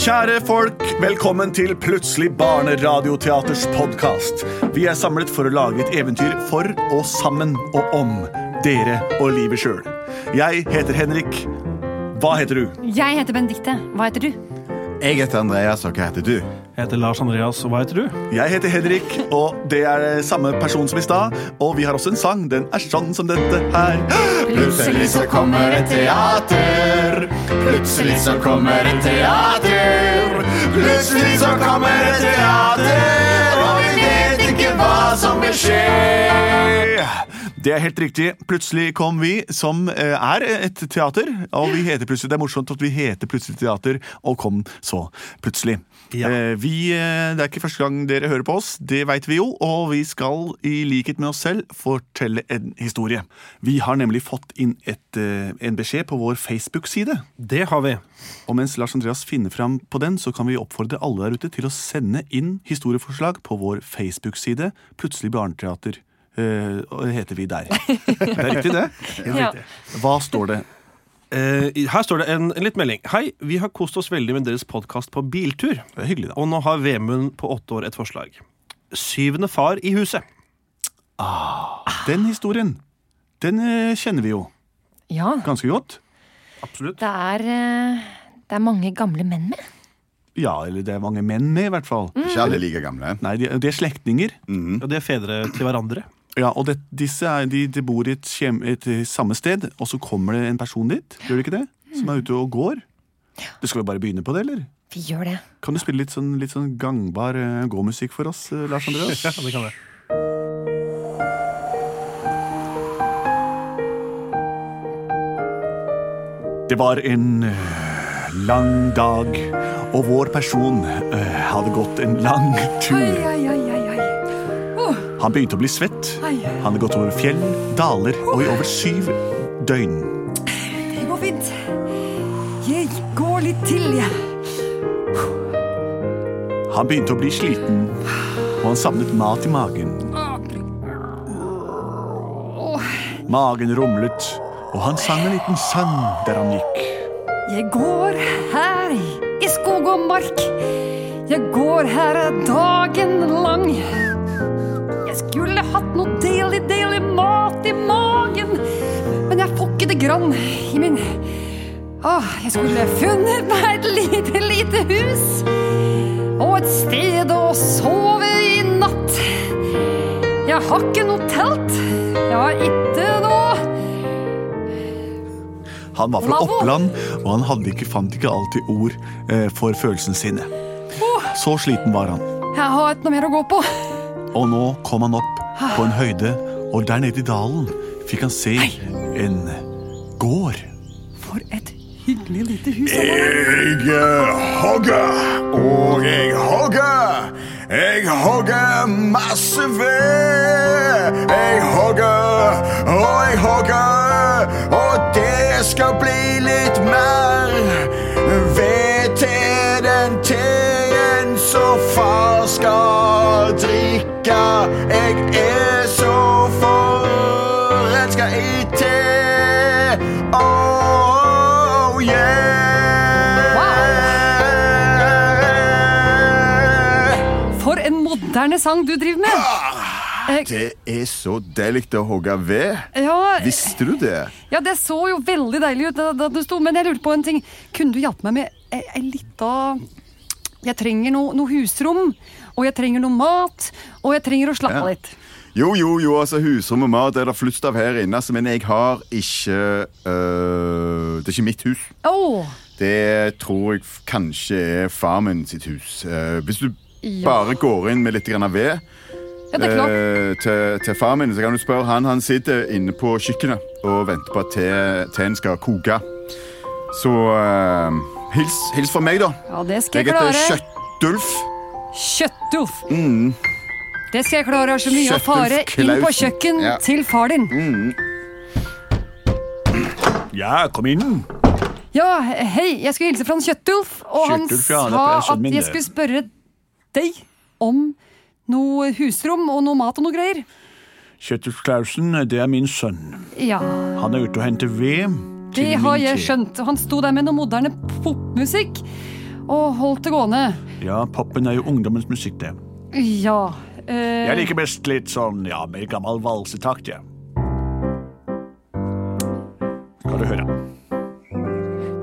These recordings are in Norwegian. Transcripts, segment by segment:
Kjære folk, velkommen til Plutselig barneradioteaters podkast. Vi er samlet for å lage et eventyr for og sammen og om dere og livet sjøl. Jeg heter Henrik. Hva heter du? Jeg heter Benedicte. Hva heter du? Jeg heter Andreas, og hva heter du? Jeg heter Lars Andreas, og hva heter du? Jeg heter Henrik, og det er samme person som i stad. Og vi har også en sang. Den er sånn som dette her. Plutselig så kommer et teater. Plutselig så kommer et teater. Plutselig så kommer et teater, og vi vet ikke hva som vil skje. Det er helt riktig. Plutselig kom vi, som eh, er et teater. Og vi heter plutselig, Det er morsomt at vi heter Plutselig teater, og kom så plutselig. Ja. Eh, Vi, eh, det er ikke første gang dere hører på oss, det veit vi jo. Og vi skal, i likhet med oss selv, fortelle en historie. Vi har nemlig fått inn et, en beskjed på vår Facebook-side. Det har vi. Og mens Lars Andreas finner fram på den, så kan vi oppfordre alle der ute til å sende inn historieforslag på vår Facebook-side Plutselig barneteater. Eh, og det heter vi der. Det er riktig, det? Ja. Hva står det? Eh, her står det en, en litt melding. Hei, vi har kost oss veldig med deres podkast på biltur. Det er hyggelig, da. Og nå har Vemund på åtte år et forslag. Syvende far i huset. Den historien, den eh, kjenner vi jo Ja, ganske godt. Absolutt. det er, det er mange gamle menn med. Ja, eller det er mange menn med, i hvert fall. Ikke alle like gamle. Nei, de, de er slektninger. Og de er fedre til hverandre. Ja, og det, disse er, de, de bor i et, et samme sted, og så kommer det en person dit, gjør det ikke det? Som er ute og går. Du skal vi bare begynne på det, eller? Vi gjør det. Kan du spille litt sånn, litt sånn gangbar uh, gåmusikk for oss, uh, Lars Andreas? Ja, det kan jeg. Det var en eh, lang dag, og vår person uh, hadde gått en lang tur. Oi, oi, ai. Han begynte å bli svett. Han hadde gått over fjell, daler og i over syv døgn. Det går fint. Jeg går litt til, jeg. Han begynte å bli sliten, og han savnet mat i magen. Magen rumlet, og han sang en liten sang der han gikk. Jeg går her i skog og mark. Jeg går her dagen lang. Hatt noe deilig, deilig mat i magen. Men jeg får ikke det grann i min Åh, jeg skulle funnet meg et lite, lite hus. Og et sted å sove i natt. Jeg har ikke noe telt. Jeg har ikke noe Han var fra Lavo. Oppland, og han hadde ikke, fant ikke alltid ord eh, for følelsene sine. Så sliten var han. Jeg har ikke noe mer å gå på. Og nå kom han opp på en høyde, og der nede i dalen fikk han se en gård. For et hyggelig lite hus. Jeg hogger, og jeg hogger. Jeg hogger masse ved. Jeg hogger, og jeg hogger. Og det skal bli litt mer ved til den teen så far skal drikke. Jeg er moderne sang du driver med. Det er så deilig å hogge ved. Ja, Visste du det? ja, det så jo veldig deilig ut da, du sto, men jeg lurte på en ting. Kunne du hjelpe meg med ei, lita Jeg trenger noe, noe husrom, og jeg trenger noe mat, og jeg trenger å slappe Ja. litt. Jo, jo, jo, altså husrom og mat er det flust av her inne, altså, men jeg har ikke øh, Det er ikke mitt hus. Oh. Det tror jeg kanskje er far min sitt hus. Uh, hvis du Ja. bare går inn med litt grann ved ja, det klart. eh, til, til far min, så kan du spørre han. Han sitter inne på kjøkkenet og venter på at te- teen skal koke. Så eh, hils, hils fra meg, da. Ja, det skal Jeg jeg heter. Kjøttulf. Kjøttulf. Mm. Det skal jeg klare. Har så mye å fare inn på kjøkken Ja. til far din. Ja, kom inn. Ja, hei, jeg skulle hilse fra en Kjøttulf, og han Kjøttulf, er sa at jeg skulle spørre deg om noe husrom og noe mat og noe greier. Kjetil Klausen, det er min sønn. Ja, Han er ute og henter ved. det har jeg skjønt. Han sto der med noe moderne popmusikk. og holdt det gående. Ja, popen er jo ungdommens musikk, det. Ja. eh, Jeg liker best litt sånn, ja, mer gammel valsetakt, jeg. Skal du høre.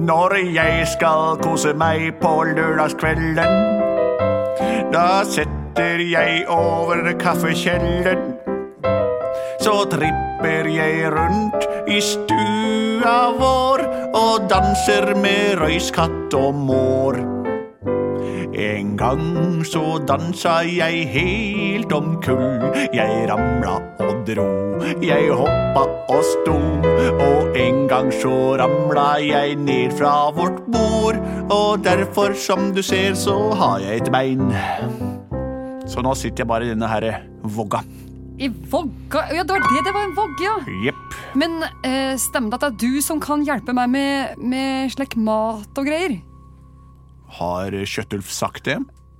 Når jeg skal kose meg på lørdagskvelden, da setter jeg over kaffekjelen. Så tripper jeg rundt i stua vår og danser med røyskatt og mår. En gang så dansa jeg helt omkull. Jeg ramla og dro. Jeg hoppa og sto. Og en gang så ramla jeg ned fra vårt bord. Og derfor, som du ser, så har jeg et bein. Så nå sitter jeg bare i denne her vogga. I vogga Ja, det var det det var en vogge, ja. Yep. Men eh, stemmer det at det er du som kan hjelpe meg med, med slik mat og greier? Har Kjøttulf sagt det?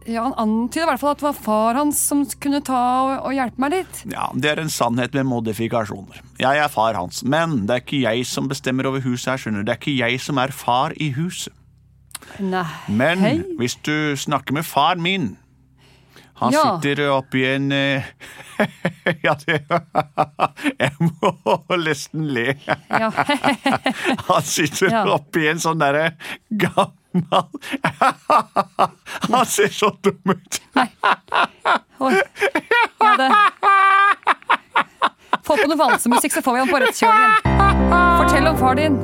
Ja, Han antyder i hvert fall at det var far hans som kunne ta og, og hjelpe meg litt. Ja, Det er en sannhet med modifikasjoner. Jeg er far hans, men det er ikke jeg som bestemmer over huset her, skjønner. Det er ikke jeg som er far i huset. Nei. Men Hei. hvis du snakker med far min Han Ja. sitter oppi en eh, Ja, det Jeg må nesten le. Han sitter Ja. oppi en sånn derre gammel Han ser så dum ut. Oi. Ja, det. Få på noe valsemusikk, så får vi han på rett kjøl igjen. Fortell om far din.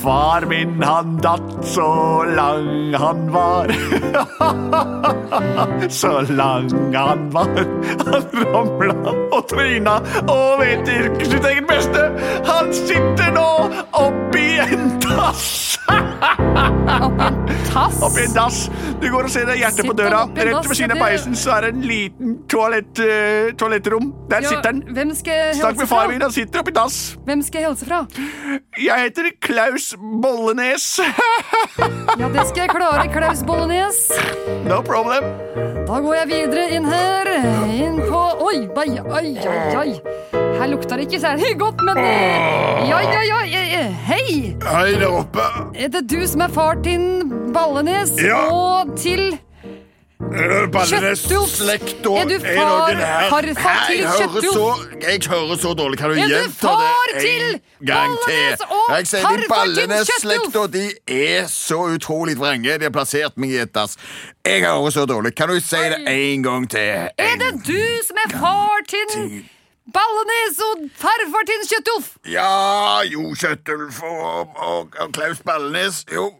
Far min, han datt så lang han var. Så lang han var. Han ramla og tryna og vet ikke sitt eget beste. Han sitter nå dass. Oppi en tass. Oppi en dass. Du går og ser det hjertet på døra. Rett ved siden av peisen så er det en liten toalett, uh, toalettrom. Der Ja, sitter jeg Snakk med far min, han sitter oppi dass. Hvem skal jeg hilse fra? Jeg heter Klaus Bollenes. Ja, det skal jeg klare, Klaus Bollenes. No problem. Da går jeg videre inn her. Inn på Oi, oi, oi, oi. Her lukter det ikke særlig godt, men eh, Ja, ja, ja. eh, eh, Hei! Hei der oppe. Er det du som er far til Ballenes? Ja. Og til Kjøttulf. Slekta Er du far- farfar til Kjøttulf? jeg hører så dårlig. Kan du Er du gjenta far det til en gang Ballenes til? og Jeg sier farfar til Ballenes-slekta de er så utrolig vrenge. De har plassert meg i et dass. Jeg hører så dårlig. Kan du si det en gang til? Er det du som er far til Ballenes og farfar til Kjøttulf? Ja, jo, Kjøttulf og, og, og Klaus Ballenes. Jo,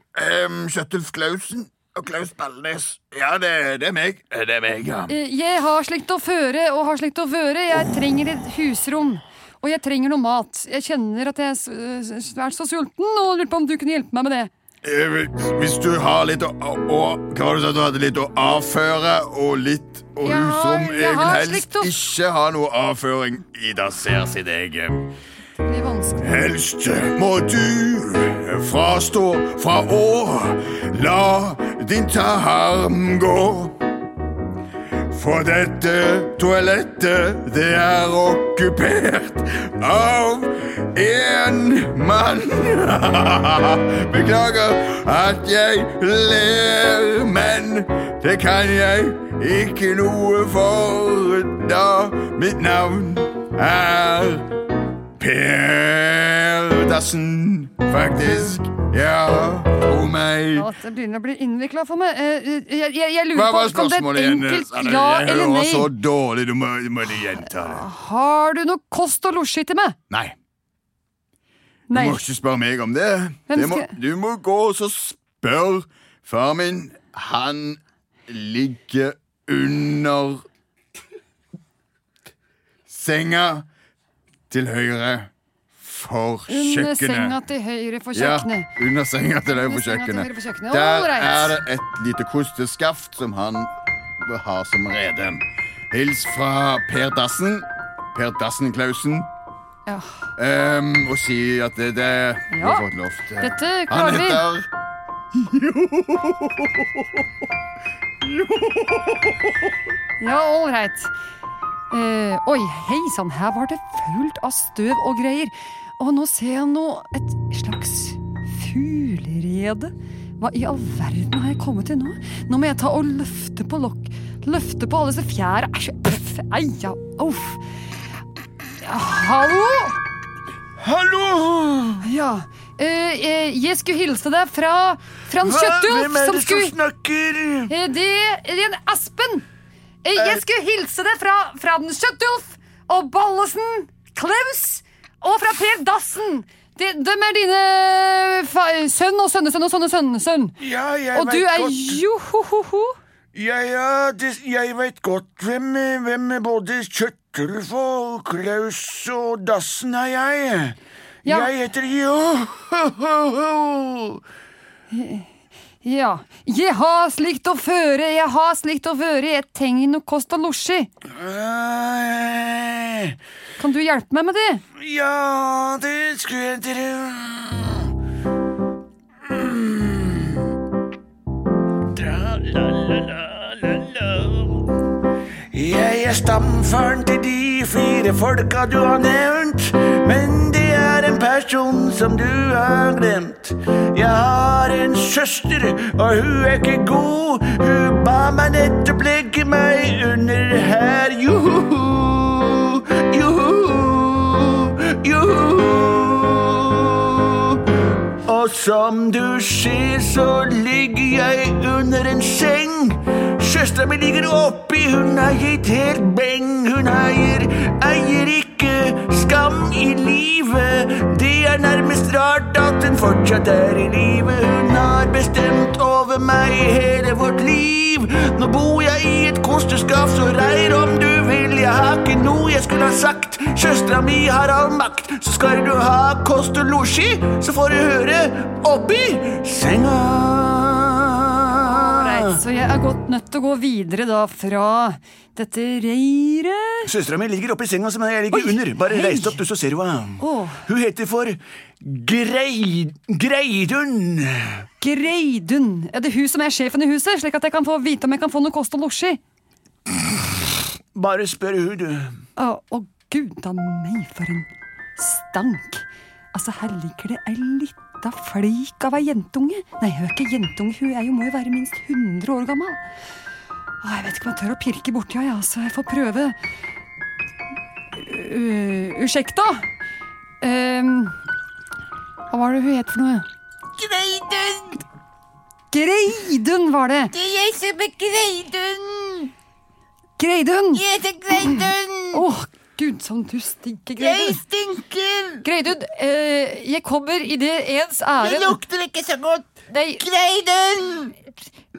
um, Kjøttulf Klausen og Klaus Ballenes. Ja, det, det er meg. Det er meg, ja. Eh, Jeg har slikt å føre og har slikt å føre. Jeg trenger et husrom. Og jeg trenger noe mat. Jeg kjenner at jeg er så sulten, og lurer på om du kunne hjelpe meg med det. Eh, Hvis du har litt å, å Hva var det du sa? Du hadde litt å avføre og litt og Ja, som jeg vil helst ikke ha noe avføring i dasser sitt eget. Helst må du frastå fra å la din tarm gå. For dette toalettet, det er okkupert av en mann. Beklager at jeg ler, men det kan jeg ikke noe for, da mitt navn er Per Dassen, faktisk. Ja, oh meg. Ja, det begynner å bli innvikla for meg. Eh, Jeg, jeg, jeg lurer Hva var på om det er et enkelt ja jeg eller hører så dårlig. Du må, du må gjenta det. Har du noe kost og losji til meg? Nei, du Nei. må ikke spørre meg om det. Det må, du må gå og spørre far min. Han ligger under senga til høyre for Under senga til høyre for Ja, kjøkkenet. under senga til høyre Under for senga til kjøkkenet. høyre for kjøkkenet. Der right. er det et lite kosteskaft som han har som rede. Hils fra Per Dassen. Per Dassen Klausen. Ja. Um, og si at det, det du Ja, har fått lov til. dette Han klarer vi. heter Ja, all right. Eh, oi, hei sann, her var det fullt av støv og greier. Og nå ser jeg noe et slags fuglerede. Hva i all verden har jeg kommet til nå? Nå må jeg ta og løfte på lokk. Løfte på alle disse fjæra. Æsj, pff, eia, uff. Ja, hallo? Hallo! Ja. eh, eh, jeg skulle hilse deg fra Frans? Kjøttulf, Hvem er det som skulle snakker? Eh, Det det er en Aspen. Eh, Jeg skulle hilse deg fra Frans Kjøttulf og Bollesen, Klaus og fra Per Dassen. De, dem er dine sønn og sønnesønn og sønnesønn. sønn. Ja, jeg Og du er godt. johohoho. Ja, ja, det, jeg vet godt hvem, hvem både Kjøttulf og Klaus og Dassen er jeg. Ja. Jeg heter Johoho. Ja. Jeg har slikt å føre, jeg har slikt å føre, jeg trenger noe kost og losji. Kan du hjelpe meg med det? Ja, det skulle jeg tro. Jeg er stamfaren til de fire folka du har nevnt. Men det er en person som du har glemt. Jeg har en søster, og hun er ikke god. Hun ba meg nettopp legge meg under her. Joho, Og som du ser, så ligger jeg under en seng. Søstera mi ligger oppi, hun har gitt helt beng. Hun eier, eier ikke skam i livet. Det er nærmest rart at hun fortsatt er i live. Hun har bestemt over meg hele vårt liv. Nå bor jeg i et kosteskap, så reir om du. Jeg har ikke noe jeg skulle ha sagt. Søstera mi har all makt. Så skal du ha kost og losji, så får du høre oppi senga. Så jeg er godt nødt til å gå videre da fra dette reiret. Søstera mi ligger oppi senga som jeg ligger Oi, under. Bare hei. reis deg opp, du, så ser du henne. Oh. Hun heter for Grei... Greidun. Greidun. Er det hun som er sjefen i huset, slik at jeg kan få vite om jeg kan få noe kost og losji? Bare spør hun, du. Å, å gud a meg, for en stank. Altså, her ligger det ei lita flik av ei jentunge. Nei, hun er ikke jentunge, hun er jo, må jo være minst 100 år gammel. Å, jeg vet ikke om jeg tør å pirke borti henne, så Jeg får prøve. Ursäkta? Um, hva var det hun het for noe? Greidun! Greidun var det! Det er jeg som er Greidun! Greidun! Jeg heter Greidun! Åh, gud, som du stinker, Greidun. Jeg stinker! Greidun, eh, jeg kommer i det ens Det lukter ikke så godt. Nei, Greidun!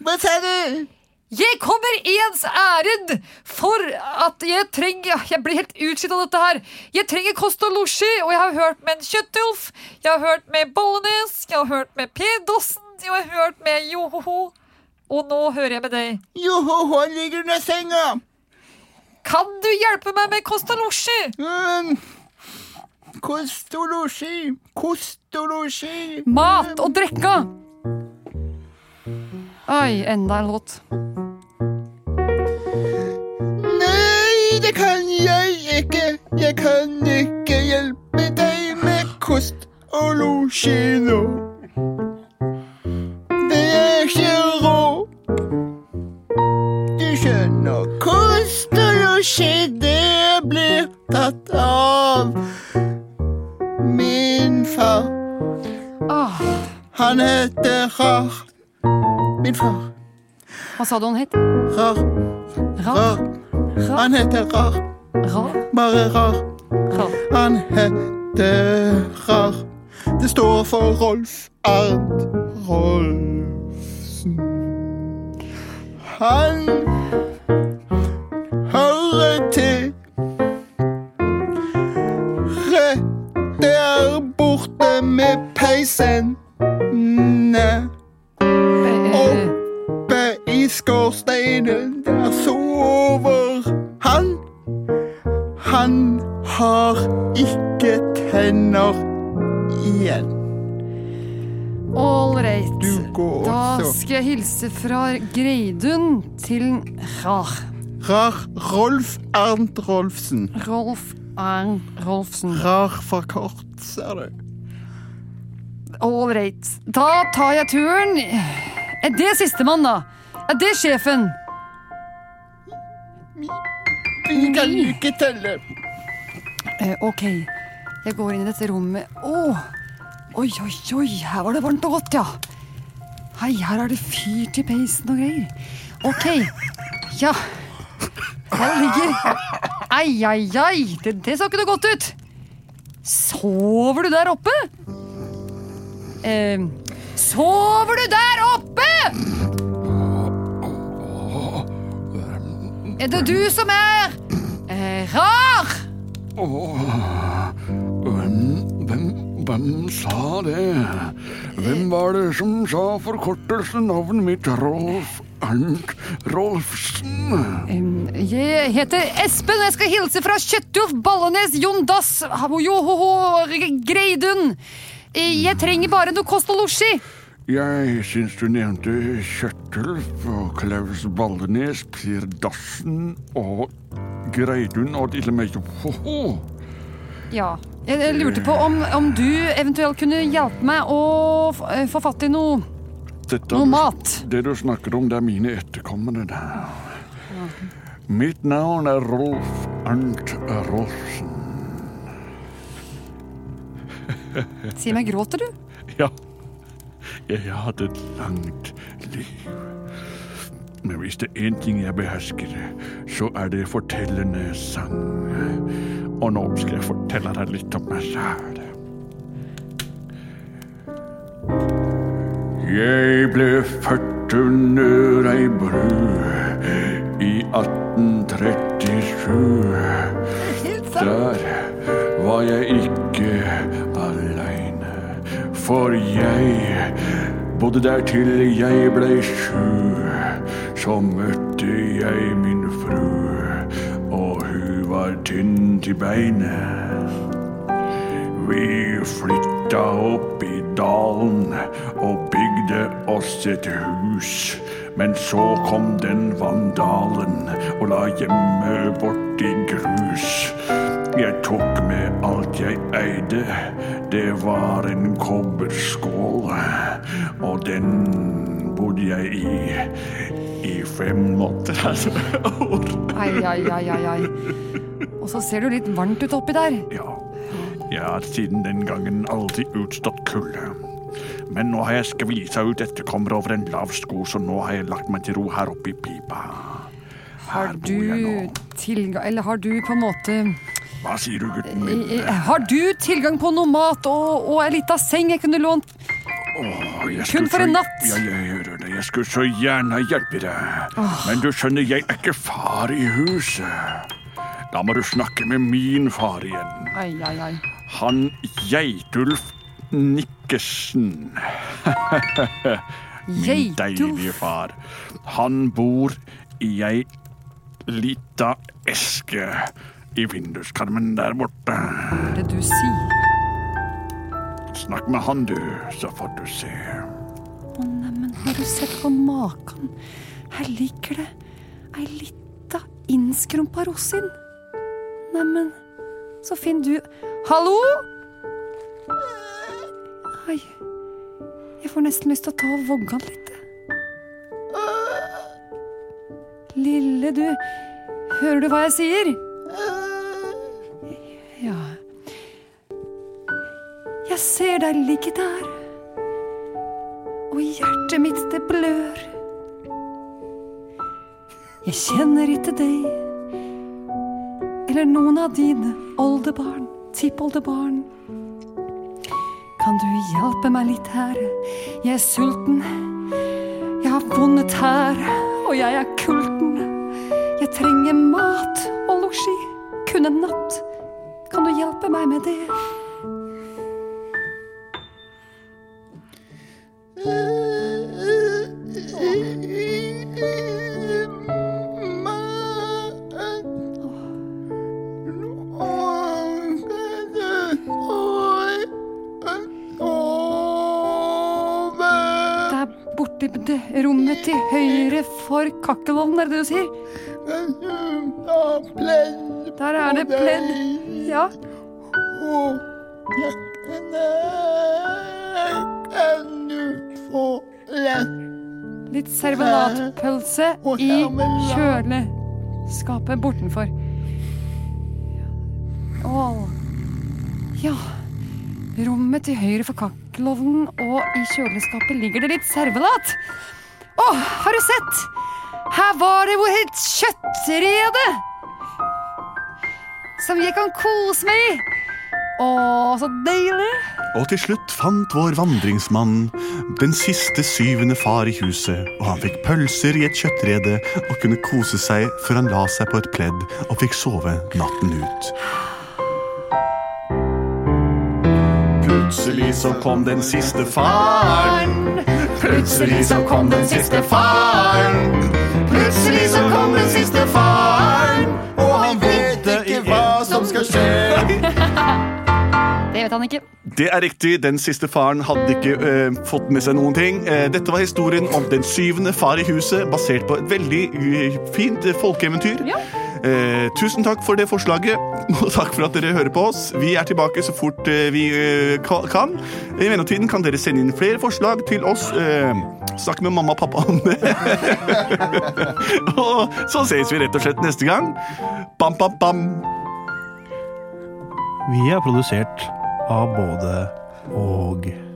Hva sa du? Jeg kommer i ens ærend for at jeg trenger Jeg blir helt utslitt av dette her. Jeg trenger kost og losji, og jeg har hørt med en Kjøttulf. Jeg har hørt med Bollenes, jeg har hørt med Per Dossen, jeg har hørt med Johoho. Og nå hører jeg med deg. Johoho ligger under senga. Kan du hjelpe meg med kost og losji? Mm. Kost og losji, kost og losji. Mat og drikka. Oi, enda en låt. Heter Rar. Rar? Bare Rar. Rar. Han heter Rar. Det står for Rolf Arnt Rolfsen. Han hører til rett der borte med peisen. Eh, oppe i skorsteinen, der sover. Han har ikke tenner igjen. Ålreit. Da skal jeg hilse fra Greidun til Rar. Rar Rolf Arnt Rolfsen. Rolf Arnt Rolfsen. Rar for kort, ser du. Ålreit. Da tar jeg turen. Er det sistemann, da? Er det sjefen? Vi kan ikke telle. Eh, ok, jeg går inn i dette rommet. Åh, oi, oi, oi, her var det varmt og godt, ja. Hei, her er det fyrt i peisen og greier. Ok, ja. Her ligger... Ai, ai, ai, det, det så ikke noe godt ut. Sover du der oppe? Eh, sover du der oppe? Er det du som er eh, rar? Hvem, hvem, hvem sa det? Hvem var det som sa forkortelsen navnet mitt? Rolf Arnt Rolfsen? Jeg heter Espen, og jeg skal hilse fra Kjøttjof Ballenes Jon Dass Johoho Greidun. Eh, Jeg trenger bare noe kost og losji. Jeg syns du nevnte Kjøttulf og Klaus Ballenes, Per Dassen og Greidun og til og med Johoho. Ja. Jeg jeg lurte på om, om du eventuelt kunne hjelpe meg å eh, få fatt i noe, Dette noe mat. Det du snakker om, det er mine etterkommere. Ja. Mitt navn er Rolf Arnt Rolfsen. Si meg, gråter du? Ja, jeg har hatt et langt liv. Men hvis det er én ting jeg behersker, så er det fortellende sang. Og nå skal jeg fortelle deg litt om meg sjæl. Jeg ble født under ei bru i 1837. Der var jeg ikke for jeg bodde der til jeg ble sju. Så møtte jeg min fru, og hun var tynn til beinet. Vi flytta opp i dalen og bygde oss et hus. Men så kom den vandalen og la hjemmet bort i grus. Jeg tok med alt jeg eide, det var en kobberskål. Og den bodde jeg i i 35 år. Ai, ai, ai, ai, ai. Og så ser du litt varmt ut oppi der. Ja, jeg har siden den gangen aldri utstått kulde. Men nå har jeg skvisa ut etterkommere over en lav sko, så nå har jeg lagt meg til ro her oppe i pipa. Har Her jeg du tilgang Eller har du på en måte Hva sier du, gutten min? Eh, Har du tilgang på noe mat og, og ei lita seng jeg kunne lånt? Åh, kun for en natt. Ja, jeg hører det. Jeg skulle så gjerne hjelpe deg. Men du skjønner, jeg er ikke far i huset. Da må du snakke med min far igjen. Ai, ai, ai. Han Geitulf Nikkesen. Min deilige far. Han bor i ei lita eske i vinduskarmen der borte. Hva er det du sier? Snakk med han, du, så får du se. Å neimen, har du sett på maken? Her ligger det ei lita innskrumpa rosin. Neimen, så fin du Hallo? Oi. jeg får nesten lyst til å ta og vogge han litt. Lille du, hører du hva jeg sier? Ja. Jeg ser deg ligge der og hjertet mitt det blør. Jeg kjenner ikke deg eller noen av dine oldebarn, tippoldebarn. Kan du hjelpe meg litt her? Jeg er sulten, jeg har vonde tær, og jeg er kulten. Jeg trenger mat og losji, kun en natt. Hjelpe meg med det? Det er borti det rommet til høyre for kakkelovnen, er det det du sier? Der er det pledd. Ja. Kan du få litt Litt servelatpølse i kjøleskapet bortenfor. Ål. Ja. Rommet til høyre for kakkelovnen, og i kjøleskapet ligger det litt servelat. Å, har du sett? Her var det jo et kjøttrede! Som jeg kan kose meg i. Å, så deilig. Og til slutt fant vår vandringsmann den siste syvende far i huset, og han fikk pølser i et kjøttrede og kunne kose seg før han la seg på et pledd og fikk sove natten ut. Plutselig så kom den siste faren. Plutselig så kom den siste faren. Plutselig så kom den siste faren. Han ikke. Det er riktig, den siste faren hadde ikke eh, fått med seg noen ting. Eh, dette var historien om den syvende far i huset, basert på et veldig uh, fint eh, folkeeventyr. Ja. Eh, tusen takk for det forslaget, og takk for at dere hører på oss. Vi er tilbake så fort eh, vi eh, kan. I mellomtiden kan dere sende inn flere forslag til oss. Eh, snakke med mamma og pappa om det. og så ses vi rett og slett neste gang. Bam, bam, bam. Vi er produsert av både og.